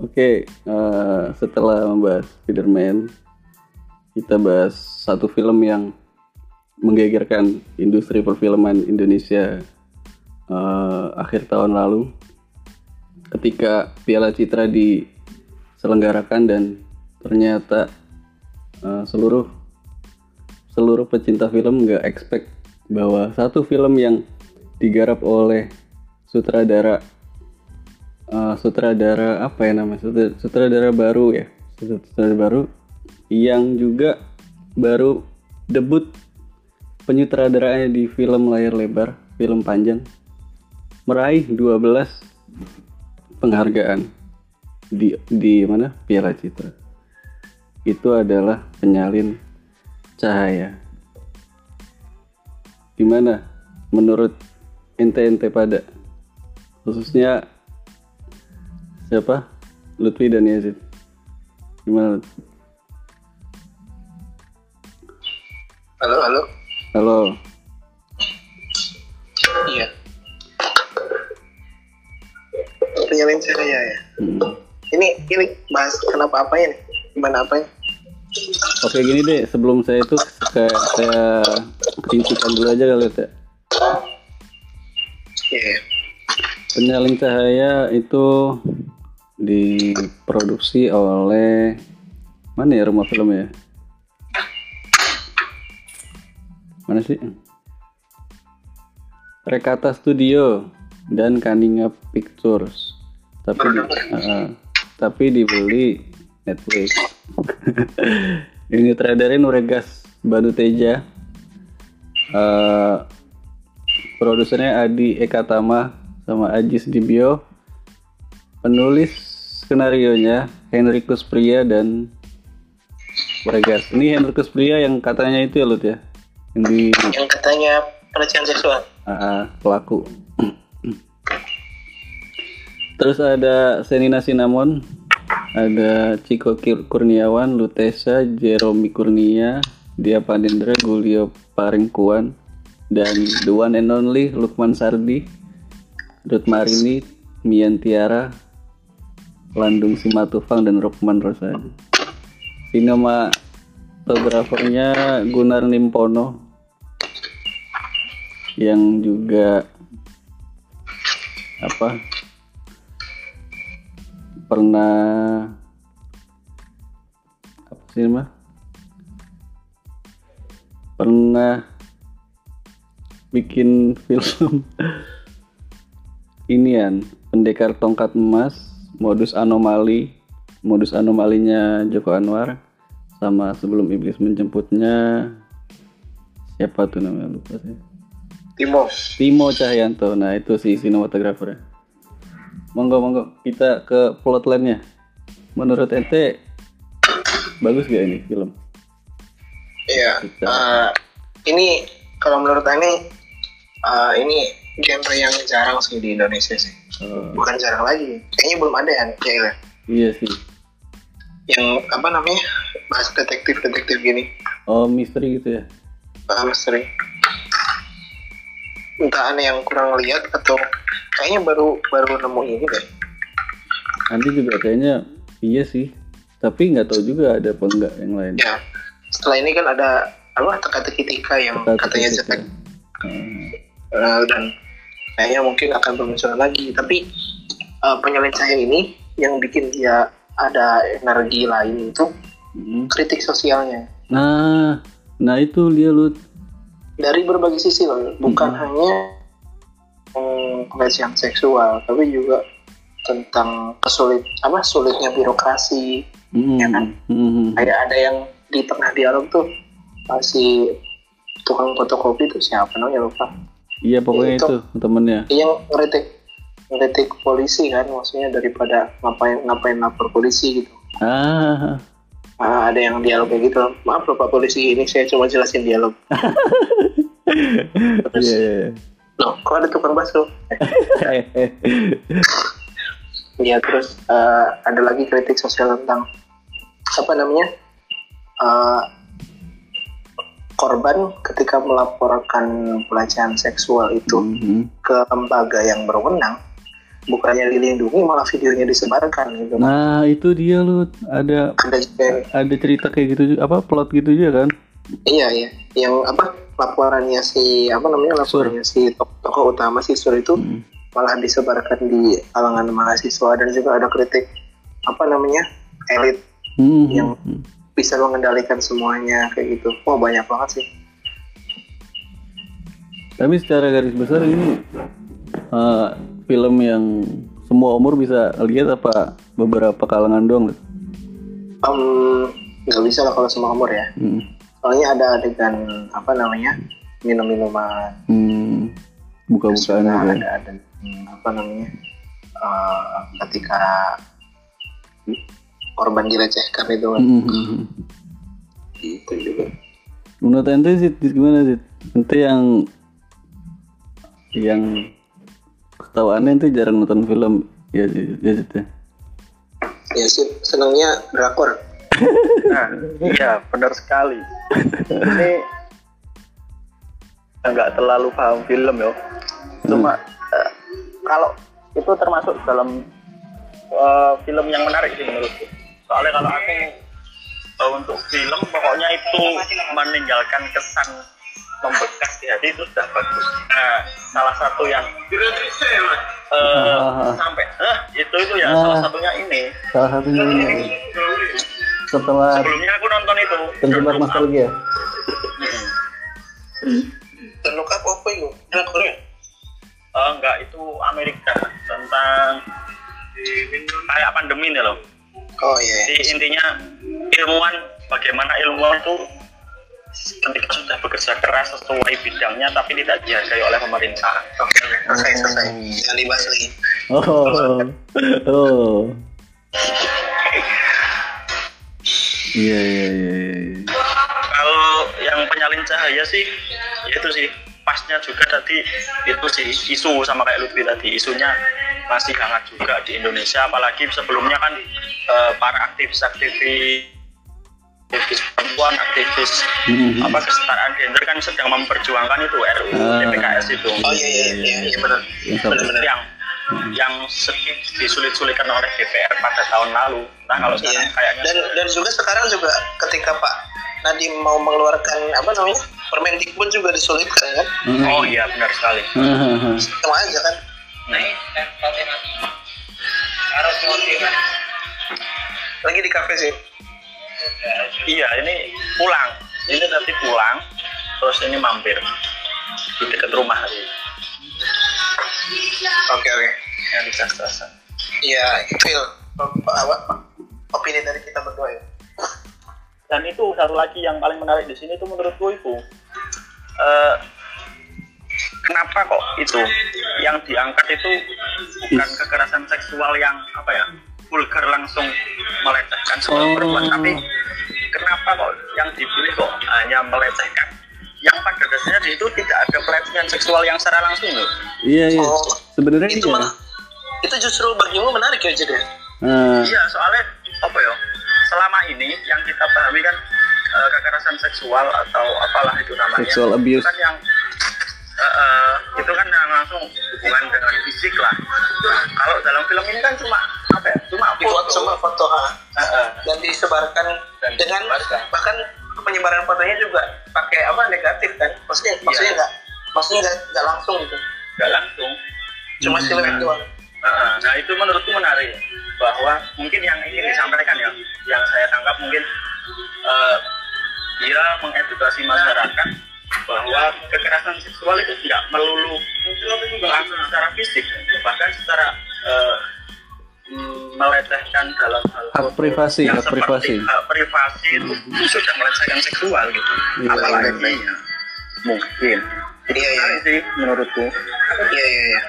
Oke, eh, setelah membahas Spider-Man, kita bahas satu film yang menggegerkan industri perfilman Indonesia eh, akhir tahun lalu ketika Piala Citra diselenggarakan dan ternyata eh, seluruh seluruh pecinta film nggak expect bahwa satu film yang digarap oleh sutradara eh, sutradara apa ya namanya? Sutra- sutradara baru ya? Sutradara baru yang juga baru debut penyutradaraannya di film layar lebar film panjang. Meraih 12 penghargaan di di mana? Piala Citra. Itu adalah penyalin cahaya. Gimana menurut ente-ente pada? Khususnya siapa Lutfi dan Yazid gimana? Halo, halo. halo Iya. Penyalin saya ya. Hmm. Ini ini bahas kenapa apanya nih? Gimana apanya? oke gini deh sebelum saya itu kayak saya rincikan dulu aja kali ya Iya. Penyalin cahaya itu diproduksi oleh mana ya rumah film ya? Mana sih? Rekata Studio dan Kaninga Pictures. Tapi di, uh, tapi dibeli Netflix. Ini traderin Uregas Banu Teja. Eh, produsernya Adi Ekatama sama Ajis Dibio penulis skenario nya Henrikus Pria dan Uregas ini Henrikus Pria yang katanya itu ya Lut ya? Yang di Yang katanya pelecehan seksual. ah, ah, pelaku. Terus ada Senina Sinamon ada Ciko Kurniawan Lutesa Jeromi Kurnia Dia Pandendra Gulio Paringkuan dan the one and only Lukman Sardi Ruth Marini Mian Tiara Landung Simatupang dan Rukman Rosadi sinematografernya Gunar Nimpono. Yang juga apa pernah apa sih mah pernah bikin film inian pendekar tongkat emas modus anomali modus anomalinya Joko Anwar sama sebelum iblis menjemputnya siapa tuh namanya lupa saya Timo. Timo Cahyanto nah itu si sinematografer monggo monggo kita ke plotline-nya menurut ente bagus gak ini film Iya. Kita. eh, ini kalau menurut Ani eh, ini genre yang jarang sih di Indonesia sih. Oh, Bukan jarang lagi. Kayaknya belum ada ya, ya? Iya sih. Yang apa namanya bahas detektif detektif gini. Oh misteri gitu ya? Bahas misteri. Entah aneh yang kurang lihat atau kayaknya baru baru nemu ini deh. Nanti juga kayaknya iya sih. Tapi nggak tahu juga ada apa enggak yang lain. Ya setelah ini kan ada apa teka-teki tika yang Teka-teki katanya tika. cetek. Hmm. eh, dan kayaknya mungkin akan bermunculan lagi tapi penyalin cahaya ini yang bikin dia ada energi lain itu Hmm. kritik sosialnya nah nah itu dia lu dari berbagai sisi loh bukan hanya hmm, pelecehan seksual tapi juga tentang kesulit apa sulitnya birokrasi Hmm. Ya kan? Hmm. kayak ada yang di tengah dialog tuh masih tukang fotokopi tuh siapa namanya lupa iya pokoknya Itu. itu. temennya. Yang ngeritik ngeritik polisi kan maksudnya daripada ngapain ngapain lapor polisi gitu. Ah. Ah, ada yang dialog kayak gitu. Maaf loh pak polisi ini saya cuma jelasin dialog. Terus iya iya. Loh kok ada tukang bakso? Iya. Ya terus eh, ada lagi kritik sosial tentang apa namanya eh, korban ketika melaporkan pelecehan seksual itu Mhm. ke lembaga yang berwenang bukannya dilindungi malah videonya disebarkan gitu Nah itu dia lu ada ada ada cerita kayak gitu juga apa plot gitu juga kan? iya iya yang apa laporannya si apa namanya laporannya si tok- tokoh utama si Sur itu Hmm. malah disebarkan di kalangan mahasiswa dan juga ada kritik apa namanya elit Hmm, Yang- hmm. Bisa mengendalikan semuanya kayak gitu wah banyak banget sih Tapi secara garis besar ini eh, film yang semua umur bisa lihat apa beberapa kalangan doang? Em, nggak bisa lah kalau semua umur ya Hmm. soalnya ada adegan apa namanya minum minuman Hmm. Buka-bukaan ada ada hmm, apa namanya eh, ketika korban dilecehkan itu kan Hmm, hmm, hmm. itu juga Menurut ente sih gimana sih? Ente yang yang setahu aneh ente jarang nonton film ya sih ya sih teh. ya sih senangnya drakor Nah, iya benar sekali. Ini nggak terlalu paham film ya. Cuma eh, kalau itu termasuk dalam eh, film yang menarik sih menurutku. Soalnya kalau aku eh, untuk film pokoknya itu meninggalkan kesan membekas di hati itu sudah bagus. Nah, salah satu yang Ah. sampai eh, itu itu ya Ah. salah satunya ini. Salah satunya ini setelah Sebelumnya aku nonton itu. terjebak nostalgia. dan look up apa itu Oh enggak, itu Amerika tentang kayak pandemi nih loh. Oh iya Jadi intinya ilmuwan bagaimana ilmuwan tuh ketika sudah bekerja keras sesuai bidangnya tapi tidak dihargai oleh pemerintah. oke oke selesai selesai jangan dibahas lagi Oh, oh. Iya iya iya. iya. Kalau yang penyalin cahaya sih, ya itu sih pasnya juga tadi itu sih isu sama kayak Lutfi tadi isunya masih hangat juga di Indonesia apalagi sebelumnya kan eh, para aktivis-aktivis aktivis perempuan aktivis Mhm. apa kesetaraan gender kan sedang memperjuangkan itu RUU Ah. TPKS itu oh iya iya iya iya benar benar-benar yang yang sedikit disulit-sulitkan oleh DPR pada tahun lalu nah kalau Iya. sekarang kayaknya Dan dan juga sekarang juga ketika Pak Nadiem mau mengeluarkan apa namanya Permendikbud juga disulitkan kan? Mhm. oh iya benar sekali Hahaha. Sama aja kan? Lagi di kafe sih. iya ini pulang ini nanti pulang terus ini mampir di dekat rumah tadi Oke oke. yang di Jakarta Iya, Phil. Apa, apa opini dari kita berdua ya? dan itu satu lagi yang paling menarik di sini itu menurutku itu eh, kenapa kok itu yang diangkat itu bukan kekerasan seksual yang apa ya vulgar langsung melecehkan seorang Oh. perempuan tapi kenapa kok yang dipilih kok hanya melecehkan yang pada dasarnya di situ tidak ada pelecehan seksual yang secara langsung loh Iya iya. Oh, Sebenarnya itu iya. malah itu justru bagimu menarik ya jadi. Nah, Iya, soalnya apa ya? Selama ini yang kita pahami kan eh, kekerasan seksual atau apalah itu namanya. Sexual abuse. Itu kan yang eh, eh, itu kan yang langsung hubungan dengan fisik lah. Nah, kalau dalam film ini kan cuma apa ya? Cuma Dibuat foto. semua foto ha. Eh. dan disebarkan Dan dengan disebarkan. bahkan penyebaran fotonya juga pakai apa negatif kan? Maksudnya maksudnya nggak maksudnya nggak nggak langsung gitu. Nggak langsung. Cuma Hmm. siluet doang. Nah itu menurutku menarik bahwa mungkin yang ingin disampaikan ya, yang saya tangkap mungkin eh, dia mengedukasi masyarakat bahwa kekerasan seksual itu tidak melulu langsung secara fisik, bahkan secara eh, mm, melecehkan dalam hal Hak privasi, yang hak seperti privasi. hak privasi itu sudah melecehkan seksual gitu. Iya, Apalagi ya, mungkin. Iya, iya. menarik sih menurutku. Iya iya iya.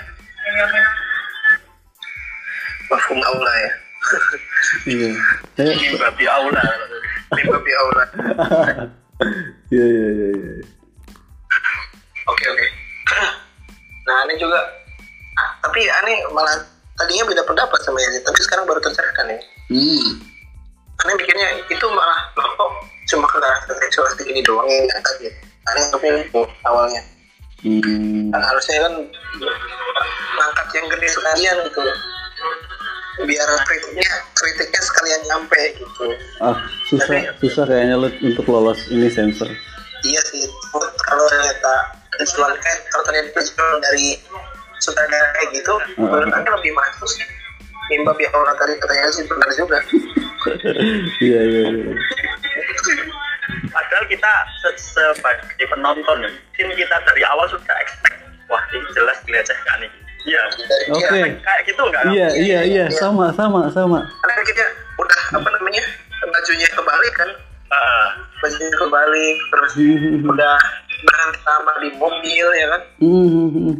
Aula ya. iya. Saya Ini babi aula. Lima bi aula. Iya iya iya iya. Oke oke. Nah ini juga. Ah, tapi aneh malah tadinya beda pendapat sama Yazid, tapi sekarang baru tercerahkan ya. Hmm. Aneh mikirnya itu malah loh kok cuma kekerasan seksual segini doang yang diangkat ya. Aneh tapi itu awalnya. Hmm. Kan harusnya kan ngangkat yang gede sekalian gitu loh biar kritiknya kritiknya sekalian nyampe gitu Ah, susah susah kayaknya lu untuk lolos ini sensor. iya sih kalau ternyata visual kan kalau ternyata visual dari sutradara kayak gitu Hmm. menurut aku lebih maju sih Nimba biar orang tadi katanya sih benar juga Iya iya iya. Padahal kita se- sebagai penonton, tim kita dari awal sudah expect, wah ini jelas dilecehkan nih. Iya. Oke. Kayak- Kayak gitu enggak? Iya iya iya sama sama sama. karena kita udah apa namanya bajunya kebalik kan Ah, bajunya kebalik terus Hmm. udah berhenti lama di mobil ya kan Hmm.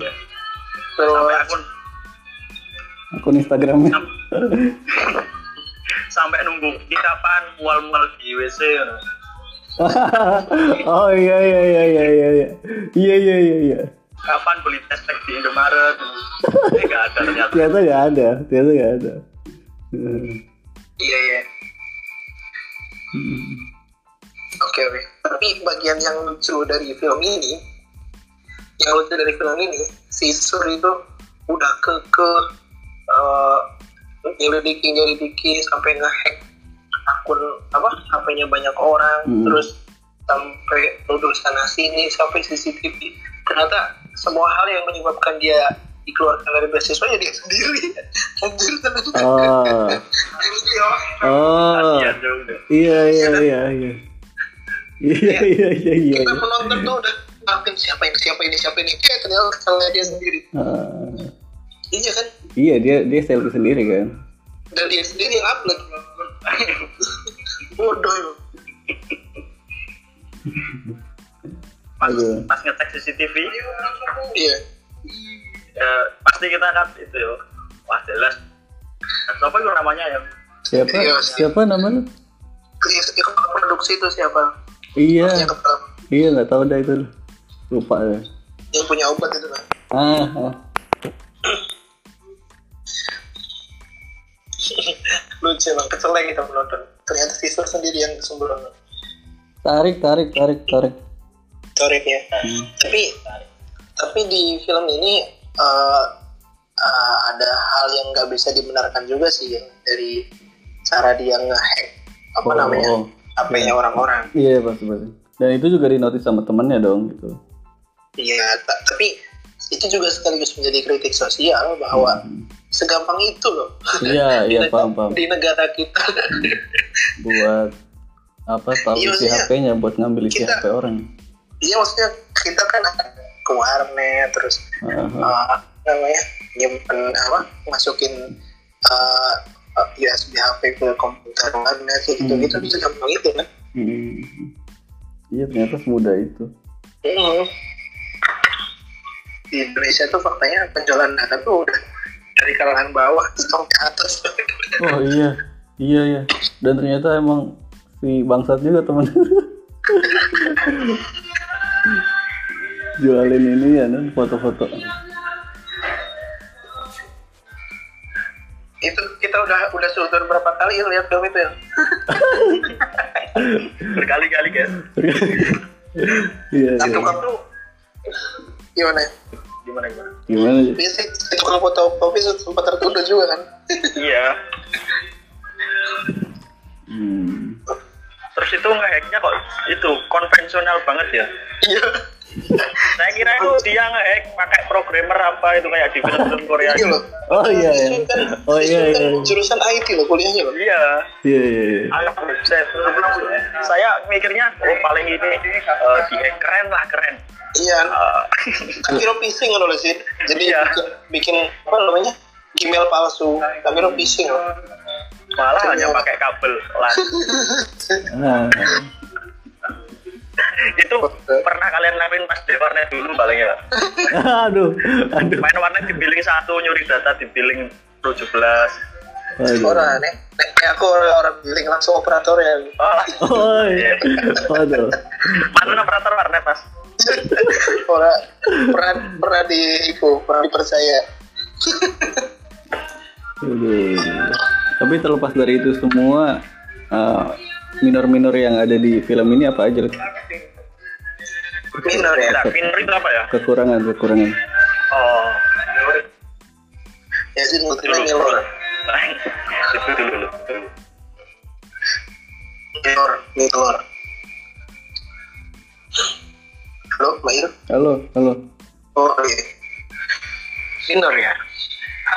sampai terus akun Akun Instagramnya. sampai nunggu kita kapan mual-mual di WC. gitu. oh iya iya iya iya iya iya iya iya iya iya. Kapan beli test di Indomaret? Ini enggak ada ternyata. Ternyata nggak ada, ternyata nggak ada. Hmm. iya iya Oke oke. Tapi bagian yang lucu dari film ini, yang lucu dari film ini, si Sur itu udah ke ke uh, nyelidiki nyelidiki sampai ngehack akun apa HP-nya banyak orang, Hmm. terus sampai nuduh sana sini sampai CCTV. Ternyata semua hal yang menyebabkan dia dikeluarkan dari beasiswa ya dia sendiri. Anjir tenang. Oh, oh, juga. iya iya iya iya. Iya iya iya iya. kita penonton tuh udah maafin siapa ini siapa ini siapa ini eh ternyata salah dia sendiri Ah, iya kan iya dia dia selfie sendiri kan. dan dia sendiri yang upload bodoh. Pas, Aduh. pas ngecek CCTV, iya ya, pasti kita kan itu ya, wah jelas. Siapa itu namanya ya? Siapa Iya, siapa nama lu? Iya, iya, kepala produksi itu siapa Iya iya nggak tahu dah itu lupa ya. yang punya obat itu kan Ah, ah. lucu emang keceleng kita penonton ternyata siswa sendiri yang sembrono tarik tarik tarik tarik. Corek ya tapi tapi di film ini eh, eh, ada hal yang nggak bisa dibenarkan juga sih yang dari cara dia ngehack apa Oh, namanya oh. HP-nya orang-orang Iya pasti pasti. Dan itu juga dinotis sama temennya dong gitu. Iya, ta- tapi itu juga sekaligus menjadi kritik sosial bahwa segampang itu loh Iya iya paham paham. di negara kita. Buat apa tahu Iya, isi HP-nya buat ngambil isi kita- HP orang. Iya maksudnya kita kan ke warnet terus Ah, ah. uh, namanya nyimpen apa masukin uh, uh, USB HP ke komputer warnet kayak gitu gitu Hmm. segampang itu kan. Hmm. Iya ternyata semudah itu. Mm. Di Indonesia tuh faktanya penjualan data tuh udah dari kalangan bawah sampai atas. Oh iya iya iya. Dan ternyata emang si bangsat juga teman. Jualin ini ya kan foto-foto. itu kita udah udah sudut berapa kali lihat film itu ya? Berkali-kali guys. Iya Nah, iya. tuh gimana? Gimana gimana? Gimana? Biasanya si tukang fotokopi sempat tertunda juga kan? Iya. Hmm. Terus itu ngehacknya kok itu konvensional banget ya. Iya. Saya kira itu dia ngehack pakai programmer apa itu kayak di film-film Korea. Iya gitu. loh. Oh iya iya. Kan, Oh iya iya. kan jurusan IT loh kuliahnya loh. Iya. Iya iya iya. Anak website. Saya mikirnya oh paling ini eh, di hack keren lah keren. Iya. Eh, Kan kira phishing loh sih. Jadi Iya. bikin, apa namanya? Gmail palsu. Kan kira phishing loh. Malah hanya pakai kabel LAN. Itu pernah kalian lakuin pas di warnet dulu paling ya. aduh, aduh. Main warnet di billing satu nyuri data di billing 17. aduh. Orang nih, nih aku orang, orang billing langsung operator ya. Oh, Oh, iya. Waduh. mana operator warnet mas? Orang pernah pernah di itu pernah dipercaya. Aduh. Tapi terlepas dari itu semua, uh, minor-minor yang ada di film ini apa aja? Lek? minor ya minor itu apa ya? kekurangan kekurangan Oh, Yazid dulu. Mutina minor itu dulu. dulu. minor minor halo Mbak Ir halo halo oh iya minor ya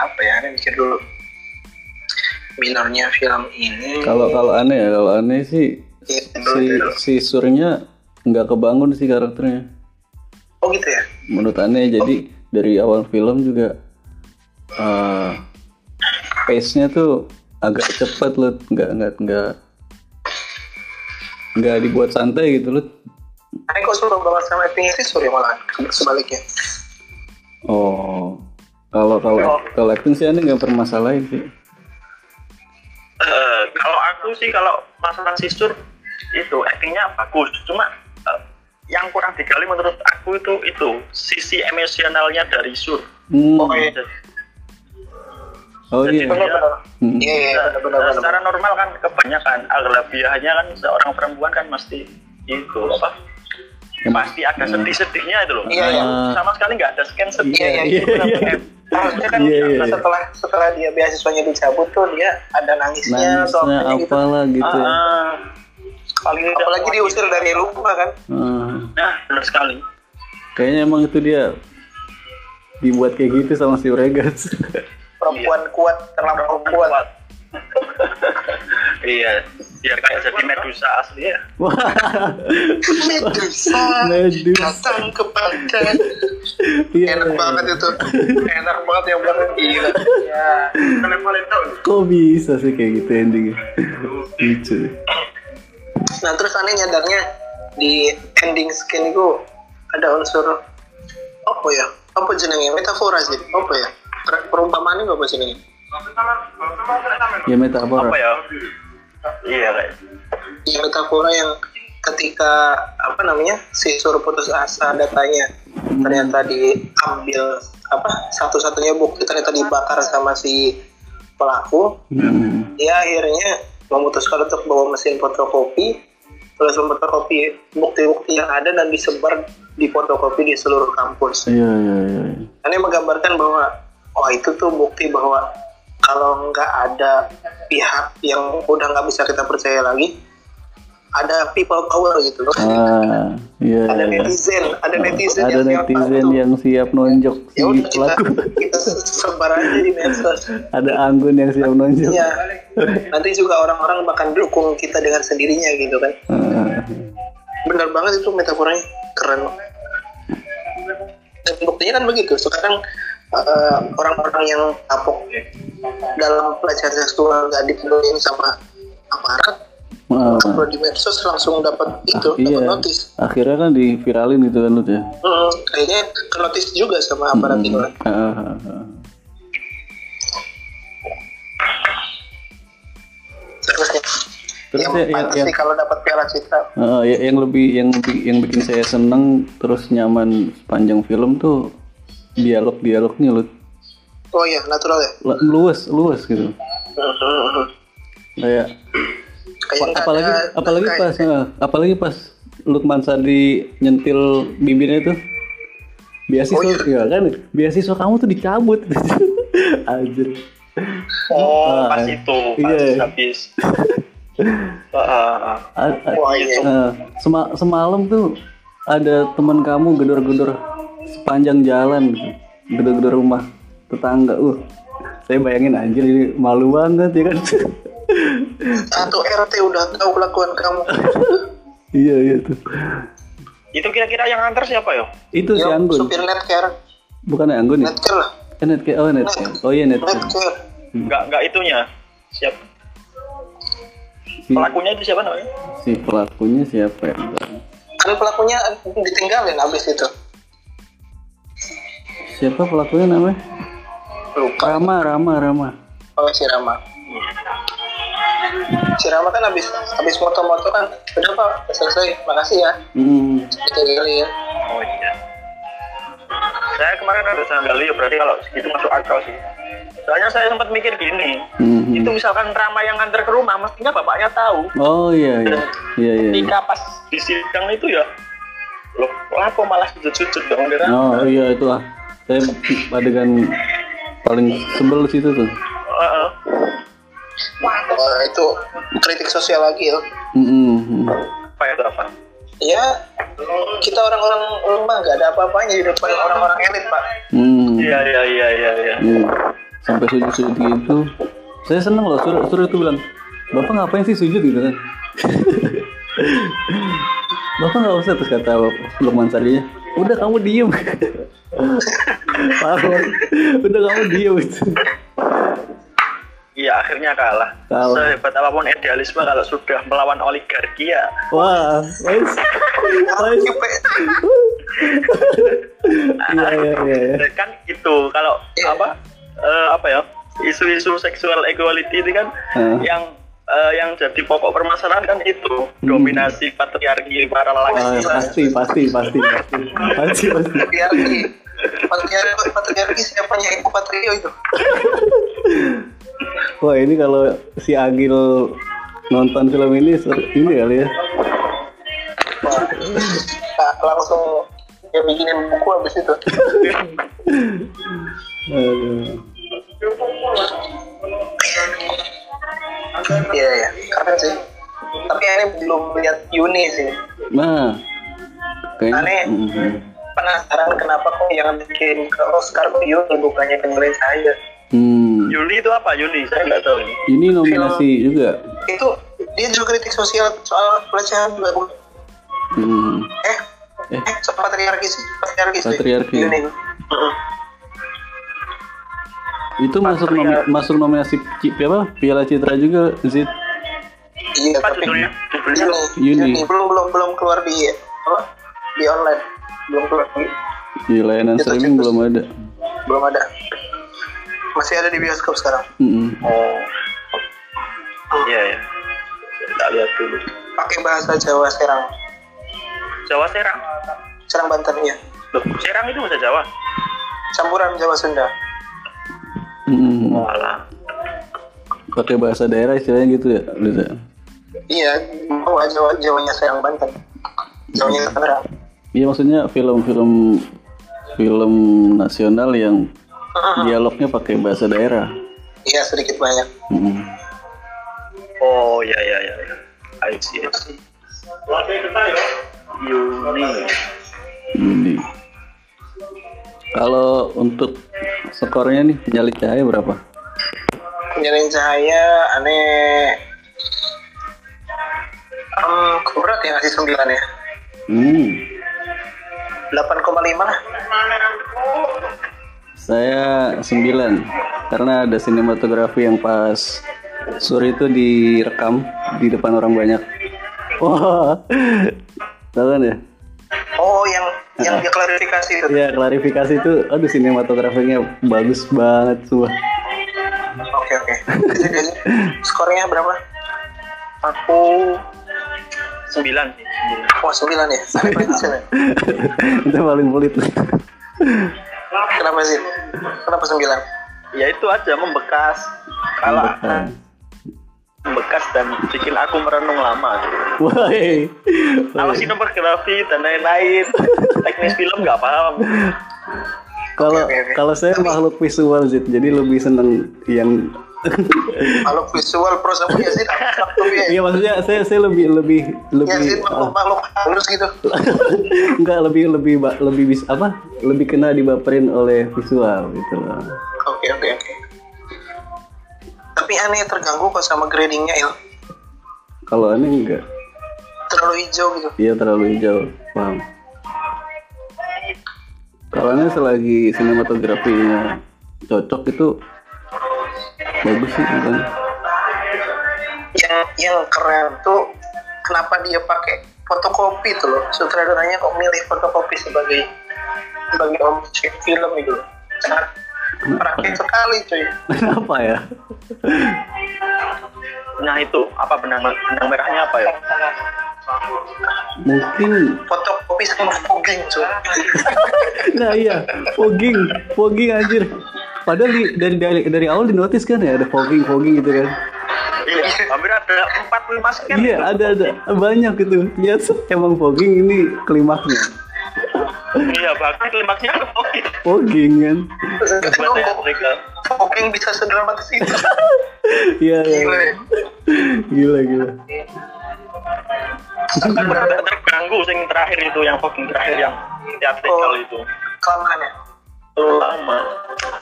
apa ya ini mikir dulu minornya film ini. Kalau kalau aneh ya kalau aneh sih Iya, si si surnya nggak kebangun sih karakternya. Oh gitu ya? Menurut aneh jadi dari awal film juga eh pace-nya tuh agak cepat loh nggak nggak nggak nggak dibuat santai gitu loh Tapi kok suruh banget sama acting sih sorry malah sebaliknya. Oh. Kalau kalau kalau acting sih aneh nggak permasalahin sih aku sih kalau masalah sisur itu actingnya bagus. Cuma eh, yang kurang digali menurut aku itu itu sisi emosionalnya dari sur. Hmm. oh iya. Oh iya. benar-benar Hmm. iya iya Nah, benar-benar secara normal kan kebanyakan aglabiahnya kan seorang perempuan kan mesti itu apa pasti ada sedih-sedihnya itu loh. Iya, iya. sama sekali nggak ada scan sedih iya iya Iya, itu benar iya. harusnya kan Iya, iya, iya. setelah setelah dia beasiswanya dicabut tuh dia ada nangisnya atau nangisnya apanya gitu. apalah gitu. Ah, paling tidak apalagi diusir dari rumah kan. Ah. nah benar sekali. Kayaknya emang itu dia dibuat kayak gitu sama si Regas perempuan kuat terlampau kuat. Iya biar kayak jadi medusa asli ya. Medusa Medusa. datang kepada iya. Enak banget itu. Enak banget yang banget gila. Ya kalian paling tahu. Kok bisa sih kayak gitu endingnya? Lucu. Nah terus aneh nyadarnya di ending skin itu ada unsur apa ya? Apa jenenge? Metafora sih. Apa ya? Per- perumpamaan ini apa jenenge? Ya metafora. Apa ya iya kayak ya metafora yang ketika apa namanya si suruh putus asa datanya ternyata diambil apa satu-satunya bukti ternyata dibakar sama si pelaku Hmm. dia akhirnya memutuskan untuk bawa mesin fotokopi terus memfotokopi bukti-bukti yang ada dan disebar di fotokopi di seluruh kampus. iya iya iya Ini menggambarkan bahwa oh itu tuh bukti bahwa kalau nggak ada pihak yang udah nggak bisa kita percaya lagi, ada people power gitu loh. ah iya ada iya. netizen, ada netizen ada yang siap netizen bantu. yang siap nonjok si ya udah kita pelaku kita sebar aja di medsos. ada anggun yang siap nonjok Iya. Nanti juga orang-orang bahkan dukung kita dengan sendirinya gitu kan. Ah. Bener banget itu metaforanya keren. Dan buktinya kan begitu. Sekarang eh, orang-orang yang kapok dalam pelecehan seksual nggak dipenuhin sama aparat, Ah. upload di medsos langsung dapat itu, iya dapat notis. akhirnya kan diviralin gitu kan lu ya Hmm, kayaknya ke notis juga sama aparat itu. kan. Ah, ah, ah. Terus ya, Terus yang ya, sih kalau dapat piala citra. ah, ya- yang lebih yang yang bikin saya seneng terus nyaman sepanjang film tuh dialog dialognya lu Oh iya, natural ya. luas luas gitu kayak Kayak apalagi ada- apalagi kayak- pas ah, apalagi pas Lukman Sadi nyentil bibirnya tuh beasiswa Oh, iya. ya kan beasiswa kamu tuh dicabut anjir oh Ah, pas itu pas iya. habis Ah, ah, ah. A- a- Wah, iya. eh, sema- semalam tuh ada teman kamu gedor-gedor sepanjang jalan gitu. gedor-gedor rumah tetangga. Uh saya bayangin anjir ini malu banget ya kan? Satu RT udah tahu kelakuan kamu. iya iya tuh. Itu kira-kira yang antar siapa ya itu si Yang Anggun. supir netcare, bukan Anggun ya? Netcare lah, Eh, Netcare. oh Netcare. Oh iya Netcare. Netcare. nggak nggak itunya. Siap. Si, pelakunya itu siapa namanya? Si pelakunya siapa ya? Kan pelakunya ditinggalin abis itu. Siapa pelakunya namanya Lupa. Rama Rama Rama Oh si Rama. Si Rama kan abis abis moto-moto kan, udah pak selesai, makasih ya. hmm. Kita kali ya. oh iya saya kemarin ada sambil ya berarti kalau segitu masuk akal sih soalnya saya sempat mikir gini Mhm. itu misalkan Rama yang antar ke rumah mestinya bapaknya tahu oh iya iya iya iya ketika pas di sidang itu ya loh kenapa malah sujud-sujud dong dia oh iya itu lah saya adegan paling sebel situ tuh Heeh. Wah, itu kritik sosial lagi ya. Mm-mm. apa itu apa Ya, kita orang-orang lemah nggak ada apa-apanya di depan orang-orang elit, Pak. Hmm. iya iya iya iya iya Iya. Sampai sujud-sujud gitu. Saya seneng loh, suruh, suruh itu bilang, Bapak ngapain sih sujud gitu kan? Bapak nggak usah terus kata Bapak Lukman Sarinya, udah kamu diem. Udah kamu diem itu. iya akhirnya kalah Kalah. sehebat apa pun idealisme kalau sudah melawan oligarki ya Wah, guys. Guys. Iya, iya, iya. iya. kan gitu kalau Iya. apa eh, apa ya isu-isu seksual equality itu kan Hah. yang eh, yang jadi pokok permasalahan kan itu dominasi patriarki para lelaki pasti, pasti, pasti, pasti, pasti, pasti. Patriarki. Patriarki, patriarki siapanya Ibu Patrio itu? Wah, ini kalau si Agil nonton film ini, ini kali ya. Wah, nah, langsung dia bikinin buku habis itu. Aduh. Iya ya, keren sih. Tapi ini belum lihat Yuni sih. Nah, kayaknya. Aneh. Mhm. Penasaran kenapa kok yang bikin ke Oscar ke Yuni bukannya ke Nyurin saya. Hmm. Yuli itu apa Yuli saya nggak tahu ini Ini nominasi juga. Itu dia juga kritik sosial soal pelecehan juga. Hmm. Eh, Eh. eh, soal patriarki sih, patriarki sih. Patriarki. Yuni. Itu masuk nomi- masuk nominasi apa? Piala Citra juga, Zid. Iya, apa tapi judulnya belum belum belum keluar di apa? Di online. Belum keluar di, Di layanan Kita streaming belum ada. belum ada. Masih ada di bioskop sekarang. Mm-mm. oh iya ya kita lihat dulu Pakai bahasa Jawa Serang. Jawa Serang Serang Banten ya. loh Serang itu bahasa Jawa Campuran Jawa Sunda. Walah. Pakai bahasa daerah istilahnya gitu ya, Liza. Iya, oh Jawa Jawanya Serang Banten. Jawanya Tangerang. Iya maksudnya film-film film nasional yang dialognya pakai bahasa daerah. Iya sedikit banyak. Mm-mm. oh iya iya iya iya. I see I see. Yuni Ini. Kalau untuk skornya nih nyali cahaya berapa? Penyalin cahaya aneh. Hmm, kok berat ya ngasih 9 ya. Hmm, 8,5 lah. saya 9 karena ada sinematografi yang pas Suri itu direkam di depan orang banyak. Wah, tahu kan ya? Oh, yang dia klarifikasi itu. Iya klarifikasi itu, aduh sinematografinya bagus banget semua. Oke oke. Skornya berapa? aku sembilan Wah 9 ya. Sampai berhasil ya. itu paling pelit. Kenapa sih? Kenapa 9? ya itu aja membekas kalau Membekas. dan bikin aku merenung lama Wah, eh. kalau sinematografi dan lain-lain teknis film nggak paham kalau kalau saya makhluk visual Zid, jadi lebih seneng yang Kalau visual prosa punya sih Iya maksudnya saya saya lebih lebih Ya sih lebih ah, makhluk halus gitu. enggak lebih lebih lebih bis apa lebih kena dibaperin oleh visual gitu loh. Oke oke oke. Tapi aneh terganggu kok sama gradingnya Il. Kalau aneh enggak, Terlalu hijau gitu. iya terlalu hijau, paham. Kalau aneh selagi sinematografinya cocok itu bagus sih kan. Yang yang keren tuh kenapa dia pakai fotokopi tuh loh. Sutradaranya kok milih fotokopi sebagai sebagai objek film itu loh. Praktis sekali cuy. Kenapa ya? nah itu apa benang benang merahnya apa ya Mungkin Fotokopi sama fogging cuy. nah iya fogging fogging anjir. Padahal di, dari dari dari awal di notice kan ya ada fogging fogging gitu kan. iya hampir ada empat lima scan Iya ada ada banyak gitu. Lihat emang fogging ini klimaksnya. Iya bahkan klimaksnya oke Fogging kan. yang bisa sedramatis itu? Iya iya. Gila ya. Gila gila. kan benar terganggu sing terakhir itu yang Fogging terakhir yang teatrikal Oh. itu Kelamaan ya. terlalu lama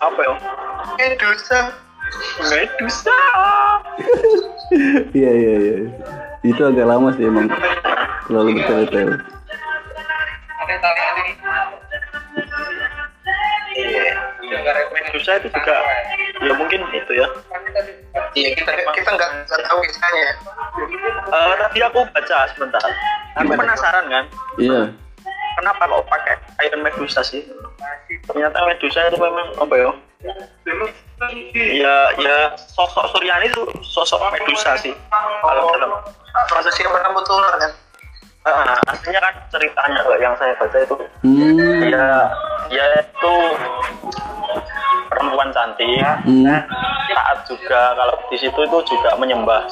apa ya Medusa. Medusa Iya iya iya. Itu agak lama sih emang. Terlalu bertele-tele. Iya Medusa itu juga ya mungkin itu ya Iya kita kita nggak tahu kisahnya. ya. Eh, tadi aku baca sebentar aku penasaran kan Iya. kenapa kok pakai Iron Medusa sih ternyata Medusa itu memang apa ya ya ya sosok Suryani itu sosok Medusa sih kalau dalam Manusia berambut ular kan. Ah, aslinya kan ceritanya kok yang saya baca itu Hmm. ya ya itu perempuan cantik Hmm. taat juga kalau di situ itu juga menyembah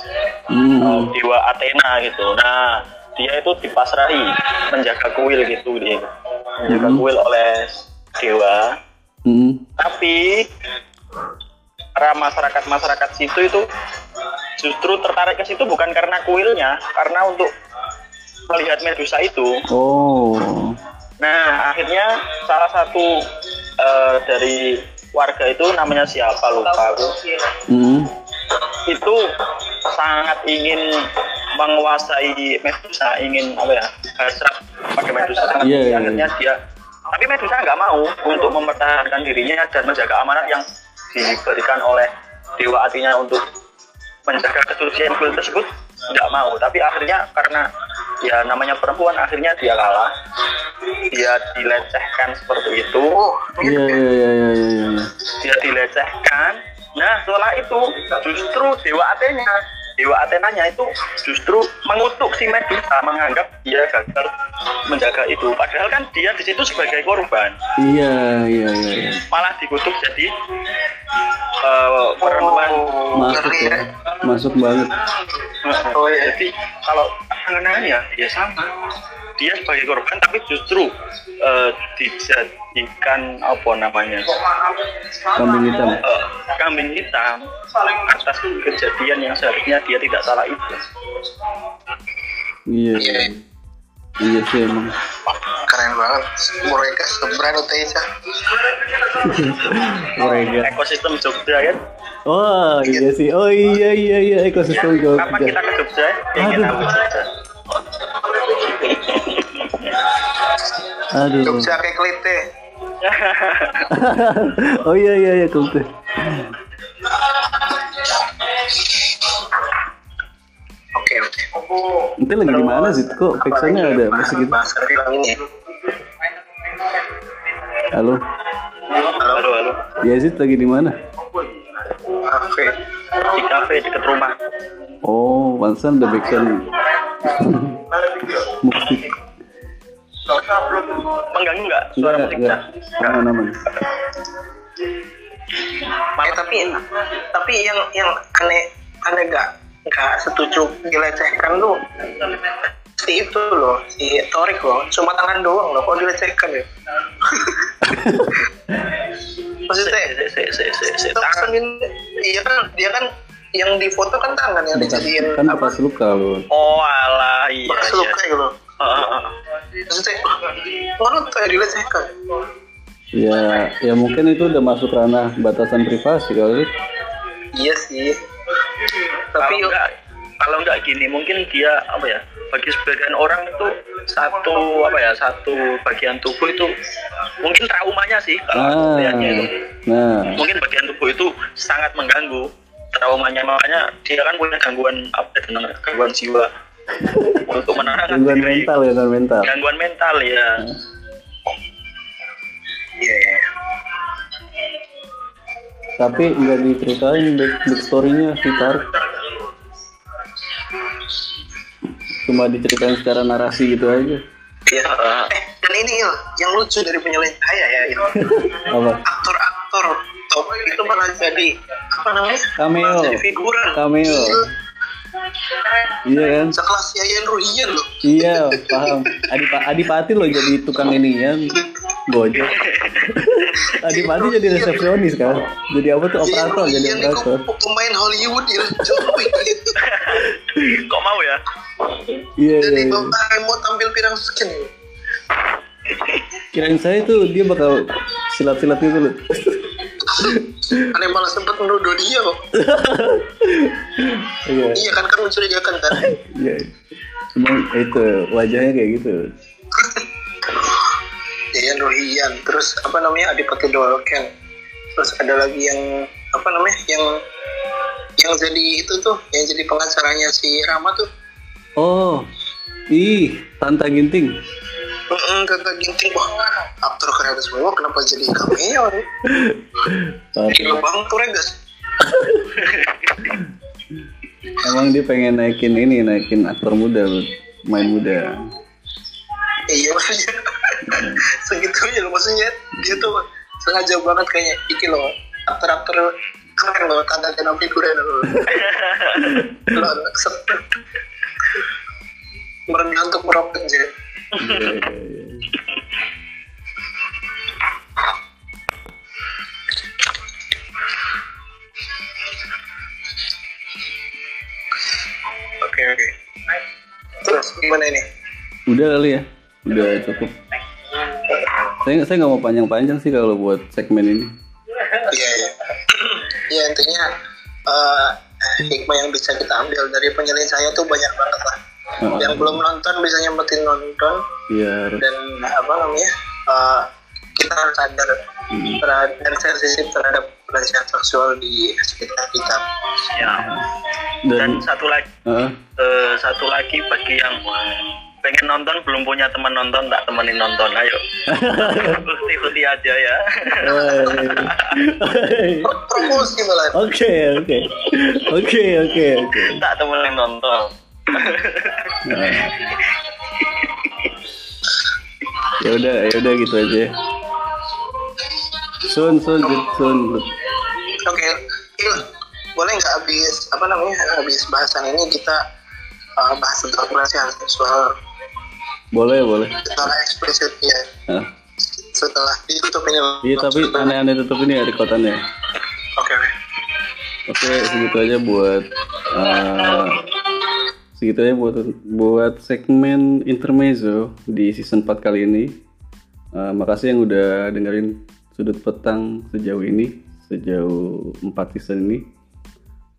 Hmm. uh, dewa Athena gitu nah dia itu dipasrahi menjaga kuil gitu dia menjaga Hmm. kuil oleh dewa Hmm. tapi para masyarakat masyarakat situ itu justru tertarik ke situ bukan karena kuilnya karena untuk melihat Medusa itu Oh. Nah, akhirnya salah satu eh, dari warga itu namanya siapa lupa aku. Hmm. Itu sangat ingin menguasai Medusa, ingin apa ya? hasrat pakai Medusa sangat Iya, tinggi. iya, akhirnya dia tapi Medusa nggak mau untuk mempertahankan dirinya dan menjaga amanat yang diberikan oleh dewa artinya untuk menjaga kesucian kuil tersebut nggak mau tapi akhirnya karena ya namanya perempuan akhirnya dia kalah dia dilecehkan seperti itu Oh, Iya iya iya iya iya. iya. dia dilecehkan nah setelah itu justru dewa Athena dewa Athenanya itu justru mengutuk si Medusa menganggap dia gagal menjaga itu padahal kan dia di situ sebagai korban Iya iya iya. iya. malah dikutuk jadi eh, perempuan Masuk ya. ya. Masuk banget. Oh iya. Jadi kalau angan-angannya ya sama. Dia sebagai korban tapi justru eh, dijadikan apa namanya Kambing hitam. eh, kambing hitam atas kejadian yang seharusnya dia tidak salah itu. Iya. iya. Iya sih emang. Keren banget. Mereka seberani Teja. Mereka. Ekosistem Jogja kan. Oh iya sih. Oh iya iya iya ekosistem Kapan kita Jogja. ke Jogja? Ingin Aduh. Aduh. Jogja kayak klite. oh iya iya iya kulte. Oke oke. Nanti lagi di mana sih? Kok pixelnya ada musik gitu? Ini. Halo. halo halo. Ya Zid lagi di mana? Oke. Di kafe dekat rumah. Oh, pantesan ada backsound musik. Mengganggu nggak suara Enggak, musiknya? enggak. Aman aman. Eh tapi tapi yang yang aneh aneh gak gak setuju dilecehkan tuh si itu loh si Torik loh cuma tangan doang loh kok dilecehkan ya maksudnya Se, se, iya kan dia kan yang di foto kan tangan yang Bekas, dijadiin kan bekas luka loh. Oh alah iya bekas iya. luka gitu Ah, ah, ah. ya Ya, ya mungkin itu udah masuk ranah batasan privasi kali. iya sih. Kalau tapi enggak kalau enggak gini mungkin dia apa ya bagi sebagian orang itu satu apa ya satu bagian tubuh itu mungkin traumanya sih kalau Ah, itu. nah, mungkin bagian tubuh itu sangat mengganggu traumanya makanya dia kan punya gangguan apa itu namanya? Gangguan jiwa untuk menenangkan gangguan diri. mental ya, gangguan mental. gangguan mental ya iya iya. Tapi nggak diceritain back, back story-nya si Tarik. Cuma diceritain secara narasi gitu aja. Iya. Eh, dan ini Il, yang lucu dari penyelesaian saya ya itu Apa? aktor-aktor top itu malah jadi apa namanya? Cameo. Malah jadi figuran. Cameo. Iya kan? sekelas Yayan Ruhian loh Iya, paham. Adi Adipati loh jadi tukang ini ya. Gojek. Adipati jadi resepsionis kan. Jadi apa tuh operator, jadi operator. pemain Hollywood ya Kok mau ya? Iya, iya. jadi iya. bapak mau tampil pirang skin Kirain saya tuh dia bakal silat-silat gitu loh. Aneh malah sempat menuduh dia kok Iya. iya kan kan mencurigakan kan Iya. Emang itu wajahnya kayak gitu. Yayan Ruhian terus apa namanya Adipati Dolken terus ada lagi yang apa namanya yang yang jadi itu tuh yang jadi pengacaranya si Rama tuh Oh, ih, Tanta Ginting. Mm Tante Ginting. Wah aktor keren semua kenapa jadi cameo nih? Gila banget tuh Regas Emang dia pengen naikin ini, naikin aktor muda, loh. main muda. iya maksudnya. Segitunya loh maksudnya. Dia tuh sengaja banget kayaknya. Iki loh aktor-aktor keren loh tanda dan figuren loh. Loh set- merendah untuk meroket aja Iya, iya, iya. oke oke terus gimana ini Udah kali ya, udah cukup. Saya saya nggak mau panjang-panjang sih kalau buat segmen ini. iya iya ya intinya eh, hikmah yang bisa kita ambil dari penjelasan saya tuh banyak banget yang belum nonton bisa nyempetin nonton. Iya, harus. dan apa namanya eh, kita harus sadar terhadap dan sensitif terhadap pelecehan seksual di sekitar kita. Ya. Dan Dan, satu lagi, Heeh. eh, satu lagi bagi yang pengen nonton belum punya teman nonton tak temenin nonton. Ayo. Ikuti aja ya. Promosi malah. Oke, oke, oke, oke, oke. tak temenin nonton Nah. Ya udah, ya udah gitu aja. Sun, sun, sun. oke iya. boleh nggak habis apa namanya habis bahasan ini kita eh, bahas tentang pelecehan seksual Boleh, boleh. secara eksplisit ya Hah. setelah ditutup ini Iya, tapi aneh-aneh tutup ini ya rekotannya. oke oke Oke, segitu aja buat eh, segitu aja buat buat segmen intermezzo di season 4 kali ini. Eh, makasih yang udah dengerin sudut petang sejauh ini, sejauh 4 season ini.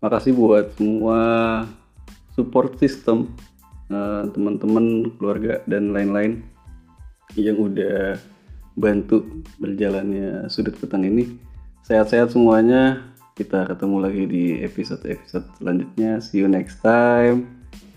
Makasih buat semua support system eh, teman-teman, keluarga dan lain-lain yang udah bantu berjalannya sudut petang ini. Sehat-sehat semuanya. Kita ketemu lagi di episode-episode selanjutnya. See you next time.